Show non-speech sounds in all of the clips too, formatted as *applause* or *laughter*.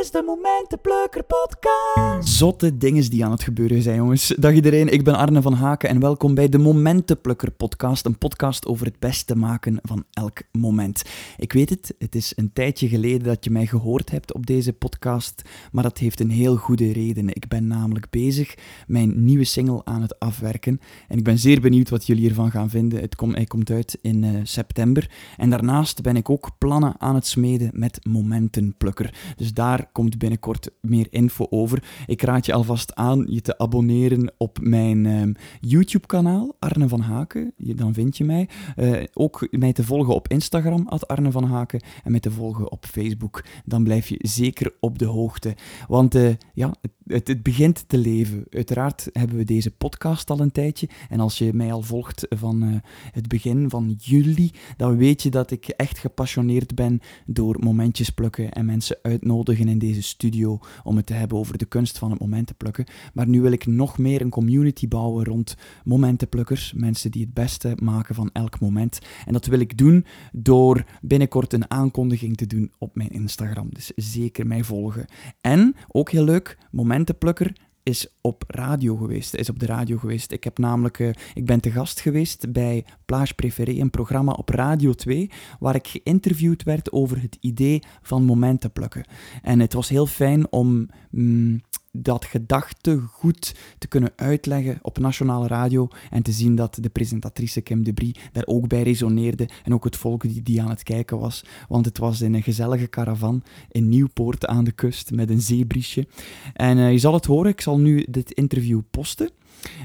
de Momentenplukker podcast. Zotte dingen die aan het gebeuren zijn, jongens. Dag iedereen, ik ben Arne van Haken en welkom bij de Momentenplukker podcast. Een podcast over het beste maken van elk moment. Ik weet het, het is een tijdje geleden dat je mij gehoord hebt op deze podcast, maar dat heeft een heel goede reden. Ik ben namelijk bezig mijn nieuwe single aan het afwerken en ik ben zeer benieuwd wat jullie ervan gaan vinden. Het komt, hij komt uit in uh, september en daarnaast ben ik ook plannen aan het smeden met Momentenplukker. Dus daar komt binnenkort meer info over. Ik raad je alvast aan je te abonneren op mijn uh, YouTube-kanaal, Arne van Haken. Dan vind je mij. Uh, ook mij te volgen op Instagram, Arne van Haken. En mij te volgen op Facebook. Dan blijf je zeker op de hoogte. Want uh, ja, het, het, begint te leven. Uiteraard hebben we deze podcast al een tijdje. En als je mij al volgt van uh, het begin van juli, dan weet je dat ik echt gepassioneerd ben door momentjes plukken en mensen uitnodigen deze studio om het te hebben over de kunst van het momenten plukken. Maar nu wil ik nog meer een community bouwen rond momentenplukkers, mensen die het beste maken van elk moment. En dat wil ik doen door binnenkort een aankondiging te doen op mijn Instagram. Dus zeker mij volgen. En ook heel leuk, momentenplukker is op radio geweest, is op de radio geweest. Ik heb namelijk, uh, ik ben te gast geweest bij Plage Préféré, een programma op Radio 2, waar ik geïnterviewd werd over het idee van momenten plukken. En het was heel fijn om mm, dat gedachtegoed te kunnen uitleggen op nationale radio en te zien dat de presentatrice Kim de Brie daar ook bij resoneerde en ook het volk die, die aan het kijken was. Want het was in een gezellige caravan in Nieuwpoort aan de kust met een zeebriesje. En uh, je zal het horen, ik zal nu dit interview posten.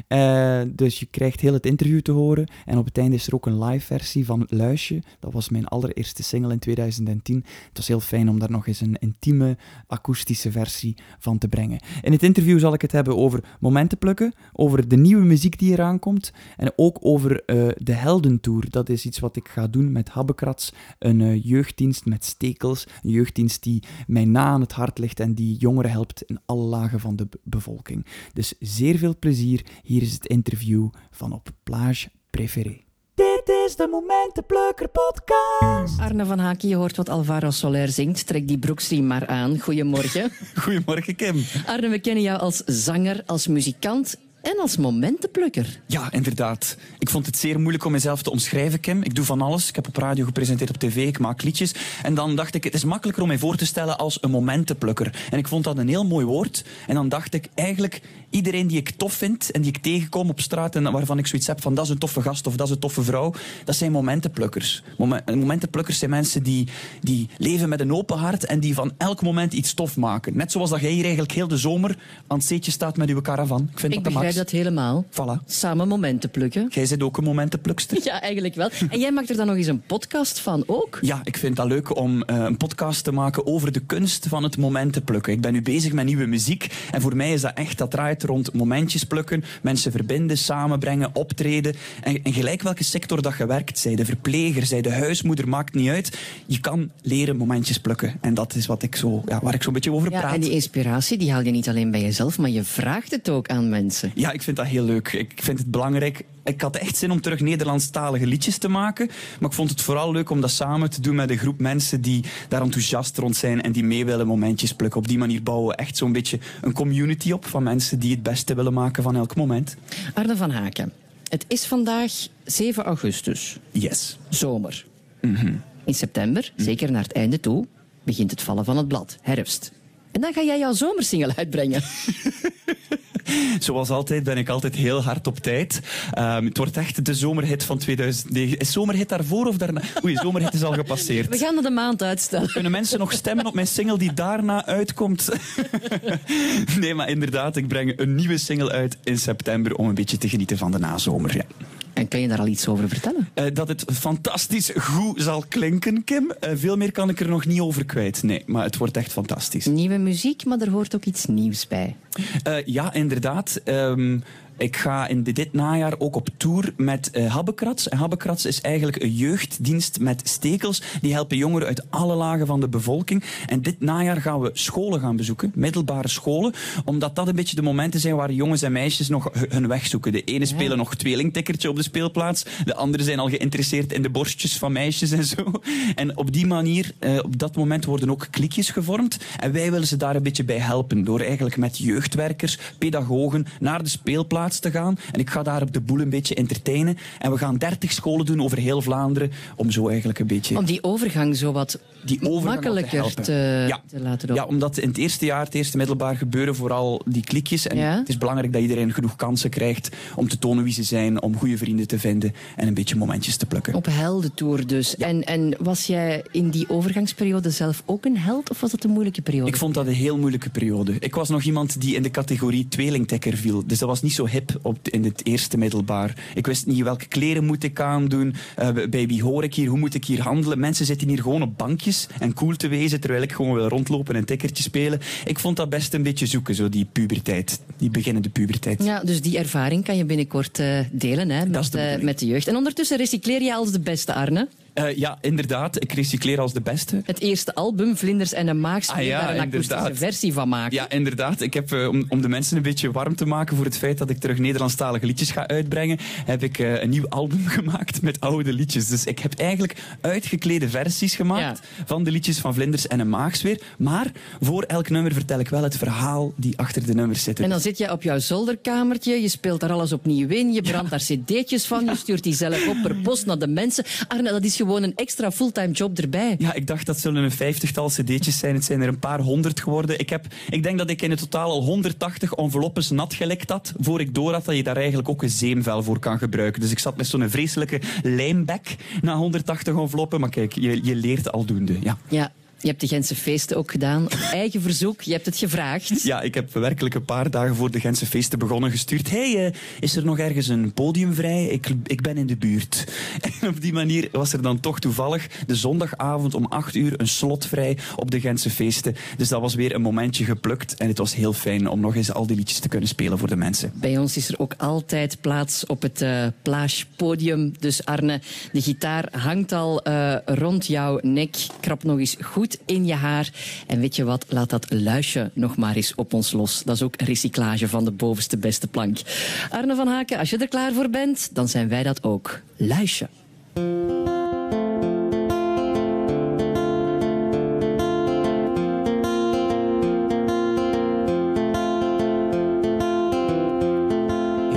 Uh, dus je krijgt heel het interview te horen. En op het einde is er ook een live versie van Luisje. Dat was mijn allereerste single in 2010. Het was heel fijn om daar nog eens een intieme akoestische versie van te brengen. In het interview zal ik het hebben over momenten plukken, over de nieuwe muziek die eraan komt en ook over uh, de Heldentour. Dat is iets wat ik ga doen met Habbekrats, een uh, jeugddienst met stekels. Een jeugddienst die mij na aan het hart ligt en die jongeren helpt in alle lagen van de bevolking. Dus zeer veel plezier. Hier is het interview van op Plage Préféré. Dit is de Momentenplukker podcast. Arne van Haken, je hoort wat Alvaro Soler zingt. Trek die broekstriem maar aan. Goedemorgen. *laughs* Goedemorgen, Kim. Arne, we kennen jou als zanger, als muzikant en als momentenplukker. Ja, inderdaad. Ik vond het zeer moeilijk om mezelf te omschrijven, Kim. Ik doe van alles. Ik heb op radio gepresenteerd, op tv, ik maak liedjes. En dan dacht ik, het is makkelijker om mij voor te stellen als een momentenplukker. En ik vond dat een heel mooi woord. En dan dacht ik, eigenlijk, iedereen die ik tof vind en die ik tegenkom op straat en waarvan ik zoiets heb van dat is een toffe gast of dat is een toffe vrouw, dat zijn momentenplukkers. Momentenplukkers zijn mensen die, die leven met een open hart en die van elk moment iets tof maken. Net zoals dat jij hier eigenlijk heel de zomer aan het zeetje staat met uw caravan. Ik vind ik dat begrijp dat helemaal. Voilà. Samen momenten plukken. Jij zit ook een momentenplukster. Ja, eigenlijk wel. En jij maakt er dan nog eens een podcast van ook? Ja, ik vind dat leuk om uh, een podcast te maken over de kunst van het momenten plukken. Ik ben nu bezig met nieuwe muziek en voor mij is dat echt, dat draait rond momentjes plukken, mensen verbinden, samenbrengen, optreden. En, en gelijk welke sector dat je werkt, zij de verpleger, zij de huismoeder, maakt niet uit. Je kan leren momentjes plukken. En dat is wat ik zo, ja, waar ik zo'n beetje over ja, praat. En die inspiratie die haal je niet alleen bij jezelf, maar je vraagt het ook aan mensen. Ja, ik vind dat heel leuk. Ik vind het belangrijk. Ik had echt zin om terug Nederlandstalige liedjes te maken. Maar ik vond het vooral leuk om dat samen te doen met een groep mensen die daar enthousiast rond zijn en die mee willen momentjes plukken. Op die manier bouwen we echt zo'n beetje een community op van mensen die het beste willen maken van elk moment. Arne van Haken, het is vandaag 7 augustus. Yes. Zomer. Mm -hmm. In september, mm. zeker naar het einde toe, begint het vallen van het blad, herfst. En dan ga jij jouw zomersingle uitbrengen. *laughs* *laughs* Zoals altijd ben ik altijd heel hard op tijd. Um, het wordt echt de zomerhit van 2009. Is zomerhit daarvoor of daarna? Oei, zomerhit is al gepasseerd. We gaan er de maand uitstellen. Kunnen mensen nog stemmen op mijn single die daarna uitkomt? *laughs* nee, maar inderdaad, ik breng een nieuwe single uit in september om een beetje te genieten van de nazomer. Ja. En kan je daar al iets over vertellen? Uh, dat het fantastisch goed zal klinken, Kim. Uh, veel meer kan ik er nog niet over kwijt. Nee, maar het wordt echt fantastisch. Nieuwe muziek, maar er hoort ook iets nieuws bij. Uh, ja, inderdaad. Um, Ik ga in dit najaar ook op tour met uh, Habbekrats. En Habbekrats is eigenlijk een jeugddienst met stekels. Die helpen jongeren uit alle lagen van de bevolking. En dit najaar gaan we scholen gaan bezoeken, middelbare scholen. Omdat dat een beetje de momenten zijn waar jongens en meisjes nog hun weg zoeken. De ene spelen nog tweelingtikkertje op de speelplaats. De anderen zijn al geïnteresseerd in de borstjes van meisjes en zo. En op die manier, uh, op dat moment worden ook klikjes gevormd. En wij willen ze daar een beetje bij helpen. Door eigenlijk met jeugdwerkers, pedagogen naar de speelplaats te gaan. En ik ga daar op de boel een beetje entertainen. En we gaan 30 scholen doen over heel Vlaanderen. Om zo eigenlijk een beetje... Om die overgang zo wat die overgang makkelijker te, te, ja. te, laten doen. Ja, omdat in het eerste jaar, het eerste middelbaar, gebeuren vooral die klikjes. En ja? het is belangrijk dat iedereen genoeg kansen krijgt om te tonen wie ze zijn, om goede vrienden te vinden en een beetje momentjes te plukken. Op heldentour dus. En, en was jij in die overgangsperiode zelf ook een held of was dat een moeilijke periode? Ik vond dat een heel moeilijke periode. Ik was nog iemand die in de categorie tweelingtekker viel. Dus dat was niet zo hip op in het eerste middelbaar. Ik wist niet welke kleren moet ik aandoen, uh, bij wie hoor ik hier, hoe moet ik hier handelen. Mensen zitten hier gewoon op bankjes en cool te wezen, terwijl ik gewoon wil rondlopen en tikkertje spelen. Ik vond dat best een beetje zoeken, zo die puberteit, die beginnende puberteit. Ja, dus die ervaring kan je binnenkort uh, delen hè, met, de uh, met de jeugd. En ondertussen recycleer je als de beste, Arne. Uh, ja, inderdaad. Ik recycleer als de beste. Het eerste album, Vlinders en een Maag, ah, ja, daar een inderdaad. akoestische versie van maken. Ja, inderdaad. Ik heb, uh, om, om de mensen een beetje warm te maken voor het feit dat ik terug Nederlandstalige liedjes ga uitbrengen, heb ik uh, een nieuw album *laughs* gemaakt met oude liedjes. Dus ik heb eigenlijk uitgeklede versies gemaakt ja. van de liedjes van Vlinders en een Maagsfeer. Maar voor elk nummer vertel ik wel het verhaal die achter de nummers zit. En dan zit je op jouw zolderkamertje, je speelt daar alles opnieuw in, je brandt ja. daar cd'tjes van, je stuurt die zelf op per post naar de mensen. Arne, dat is gewoon een extra fulltime job erbij. Ja, ik dacht dat zullen een vijftigtal cd'tjes zijn. Het zijn er een paar honderd geworden. Ik, heb, ik denk dat ik in het totaal al 180 enveloppes nat gelekt had, voor ik door had dat je daar eigenlijk ook een zeemvel voor kan gebruiken. Dus ik zat met zo'n vreselijke lijmbek na 180 enveloppen. Maar kijk, je, je leert aldoende. Ja. ja. Je hebt de Gentse feesten ook gedaan, op eigen verzoek. Je hebt het gevraagd. Ja, ik heb werkelijk een paar dagen voor de Gentse feesten begonnen gestuurd. hey, uh, is er nog ergens een podium vrij? Ik, ik ben in de buurt. *laughs* En op die manier was er dan toch toevallig de zondagavond om 8 uur een slot vrij op de Gentse feesten. Dus dat was weer een momentje geplukt. En het was heel fijn om nog eens al die liedjes te kunnen spelen voor de mensen. Bij ons is er ook altijd plaats op het uh, Plage podium. Dus Arne, de gitaar hangt al uh, rond jouw nek. Krap nog eens goed in je haar. En weet je wat, laat dat luisje nog maar eens op ons los. Dat is ook recyclage van de bovenste beste plank. Arne van Haken, als je er klaar voor bent, dan zijn wij dat ook. Luisje.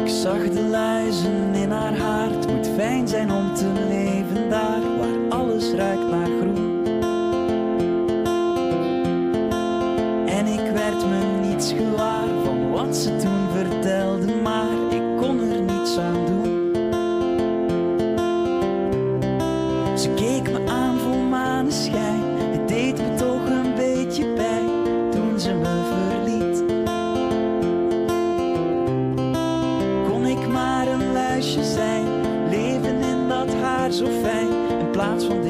Ik zag de luizen in haar haar. Het moet fijn zijn om te leven zo fijn, in plaats van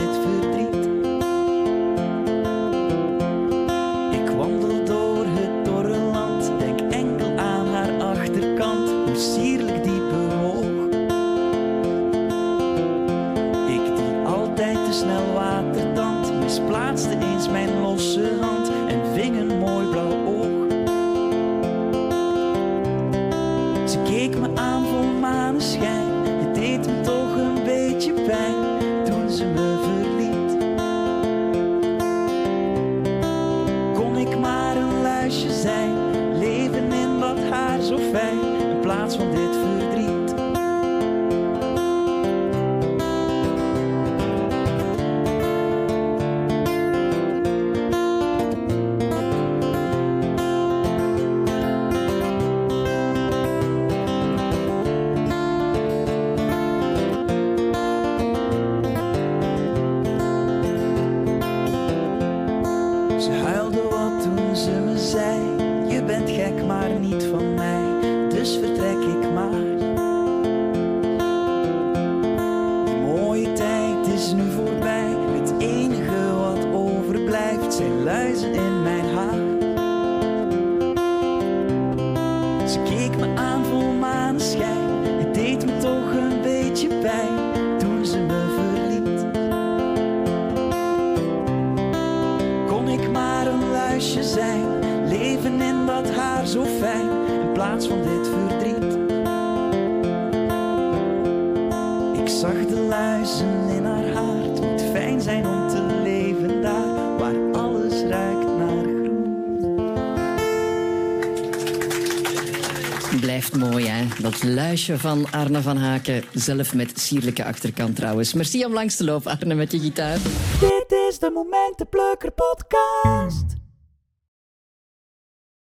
Dus vertrek ik maar. Die mooie tijd is nu voorbij, het enige wat overblijft zijn luizen in mijn haar. Ze keek me aan vol maneschijn, het deed me toch een beetje pijn toen ze me verliet. Kon ik maar een luisje zijn, leven in dat haar zo fijn plaats van dit verdriet. Ik zag de luizen in haar haar. Het moet fijn zijn om te leven daar, waar alles ruikt naar groen. Blijft mooi, hè? Dat luisje van Arne van Haken. Zelf met sierlijke achterkant trouwens. Merci om langs te lopen, Arne, met je gitaar. Dit is de Momentenplukker podcast.